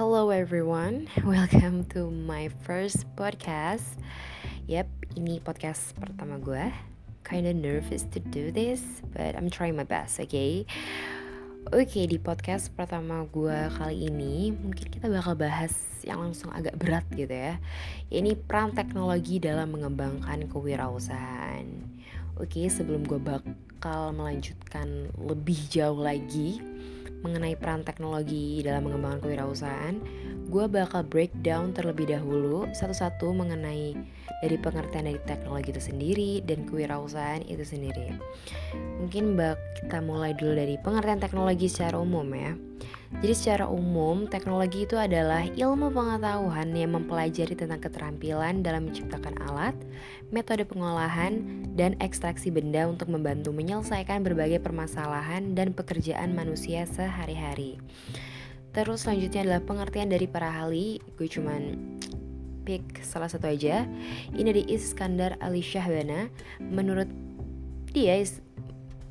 Hello everyone, welcome to my first podcast. Yep, ini podcast pertama gue. Kinda nervous to do this, but I'm trying my best, oke? Okay? Oke, okay, di podcast pertama gue kali ini mungkin kita bakal bahas yang langsung agak berat gitu ya. Ini peran teknologi dalam mengembangkan kewirausahaan. Oke, okay, sebelum gue bakal melanjutkan lebih jauh lagi, mengenai peran teknologi dalam mengembangkan kewirausahaan, gue bakal breakdown terlebih dahulu satu-satu mengenai dari pengertian dari teknologi itu sendiri dan kewirausahaan itu sendiri. Mungkin bak kita mulai dulu dari pengertian teknologi secara umum ya. Jadi secara umum, teknologi itu adalah ilmu pengetahuan yang mempelajari tentang keterampilan dalam menciptakan alat, metode pengolahan, dan ekstraksi benda untuk membantu menyelesaikan berbagai permasalahan dan pekerjaan manusia sehari-hari. Terus selanjutnya adalah pengertian dari para ahli, gue cuman pick salah satu aja. Ini dari Iskandar Ali Syahbana. Menurut dia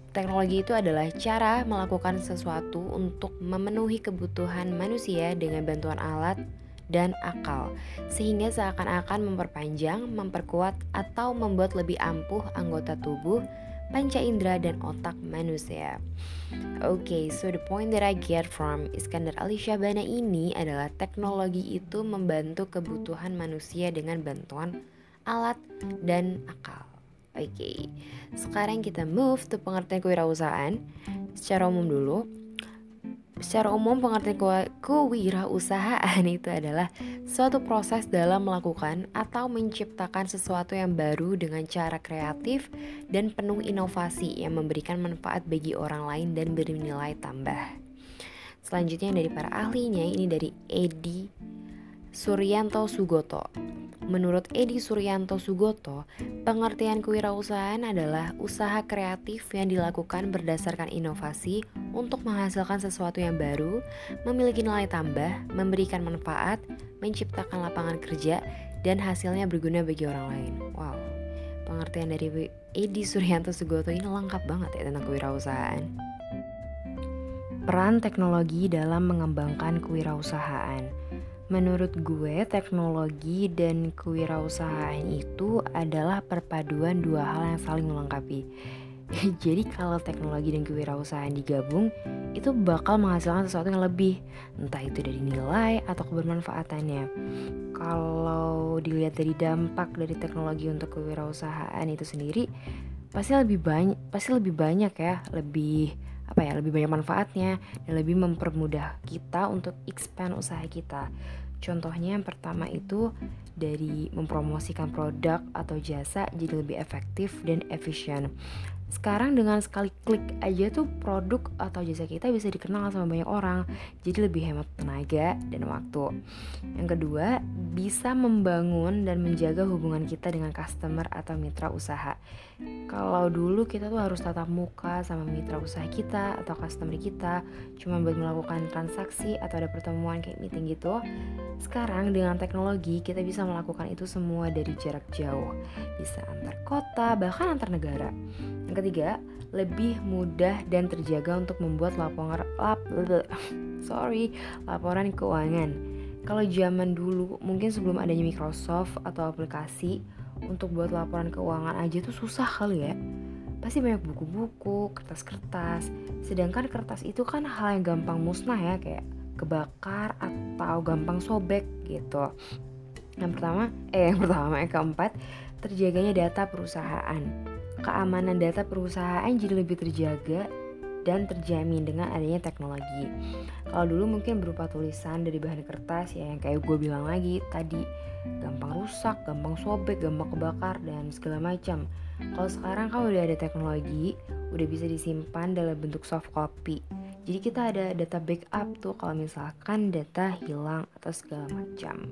Teknologi itu adalah cara melakukan sesuatu untuk memenuhi kebutuhan manusia dengan bantuan alat dan akal, sehingga seakan-akan memperpanjang, memperkuat, atau membuat lebih ampuh anggota tubuh, panca indera, dan otak manusia. Oke, okay, so the point that I get from Iskandar Ali Syahbana ini adalah teknologi itu membantu kebutuhan manusia dengan bantuan alat dan akal. Oke, okay. sekarang kita move to pengertian kewirausahaan secara umum dulu. Secara umum pengertian kewirausahaan itu adalah suatu proses dalam melakukan atau menciptakan sesuatu yang baru dengan cara kreatif dan penuh inovasi yang memberikan manfaat bagi orang lain dan bernilai tambah. Selanjutnya dari para ahlinya ini dari Edi Suryanto Sugoto. Menurut Edi Suryanto Sugoto, pengertian kewirausahaan adalah usaha kreatif yang dilakukan berdasarkan inovasi untuk menghasilkan sesuatu yang baru, memiliki nilai tambah, memberikan manfaat, menciptakan lapangan kerja, dan hasilnya berguna bagi orang lain. Wow, pengertian dari Edi Suryanto Sugoto ini lengkap banget ya tentang kewirausahaan. Peran teknologi dalam mengembangkan kewirausahaan. Menurut gue, teknologi dan kewirausahaan itu adalah perpaduan dua hal yang saling melengkapi. Jadi kalau teknologi dan kewirausahaan digabung, itu bakal menghasilkan sesuatu yang lebih, entah itu dari nilai atau kebermanfaatannya. Kalau dilihat dari dampak dari teknologi untuk kewirausahaan itu sendiri, pasti lebih banyak, pasti lebih banyak ya, lebih apa ya lebih banyak manfaatnya dan lebih mempermudah kita untuk expand usaha kita. Contohnya yang pertama itu dari mempromosikan produk atau jasa jadi lebih efektif dan efisien. Sekarang dengan sekali klik aja tuh produk atau jasa kita bisa dikenal sama banyak orang, jadi lebih hemat tenaga dan waktu. Yang kedua, bisa membangun dan menjaga hubungan kita dengan customer atau mitra usaha. Kalau dulu kita tuh harus tatap muka sama mitra usaha kita atau customer kita, cuma buat melakukan transaksi atau ada pertemuan kayak meeting gitu. Sekarang dengan teknologi kita bisa melakukan itu semua dari jarak jauh, bisa antar kota bahkan antar negara. Yang ketiga, lebih mudah dan terjaga untuk membuat laporan lap, sorry, laporan keuangan. Kalau zaman dulu, mungkin sebelum adanya Microsoft atau aplikasi untuk buat laporan keuangan aja tuh susah kali ya. Pasti banyak buku-buku, kertas-kertas. Sedangkan kertas itu kan hal yang gampang musnah ya, kayak kebakar atau gampang sobek gitu. Yang pertama, eh yang pertama, yang keempat, terjaganya data perusahaan keamanan data perusahaan jadi lebih terjaga dan terjamin dengan adanya teknologi. Kalau dulu mungkin berupa tulisan dari bahan kertas ya yang kayak gue bilang lagi tadi gampang rusak, gampang sobek, gampang kebakar dan segala macam. Kalau sekarang kan udah ada teknologi, udah bisa disimpan dalam bentuk soft copy. Jadi kita ada data backup tuh kalau misalkan data hilang atau segala macam.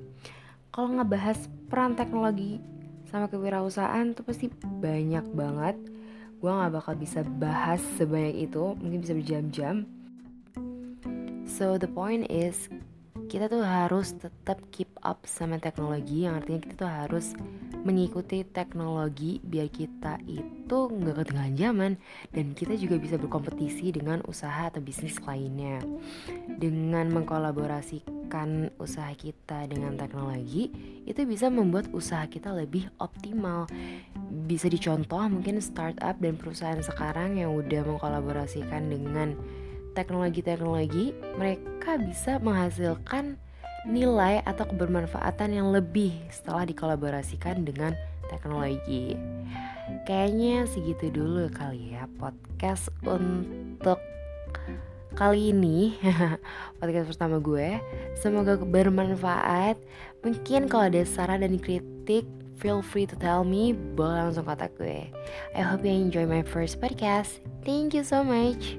Kalau ngebahas peran teknologi sama kewirausahaan tuh pasti banyak banget gue gak bakal bisa bahas sebanyak itu mungkin bisa berjam-jam. So the point is kita tuh harus tetap keep up sama teknologi yang artinya kita tuh harus mengikuti teknologi biar kita itu nggak ketinggalan zaman dan kita juga bisa berkompetisi dengan usaha atau bisnis lainnya. Dengan mengkolaborasi mengkolaborasikan usaha kita dengan teknologi itu bisa membuat usaha kita lebih optimal bisa dicontoh mungkin startup dan perusahaan sekarang yang udah mengkolaborasikan dengan teknologi-teknologi mereka bisa menghasilkan nilai atau kebermanfaatan yang lebih setelah dikolaborasikan dengan teknologi. Kayaknya segitu dulu kali ya podcast untuk kali ini podcast pertama gue. Semoga bermanfaat. Mungkin kalau ada saran dan kritik, feel free to tell me. Boleh langsung kontak gue. I hope you enjoy my first podcast. Thank you so much.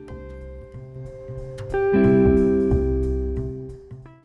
thank you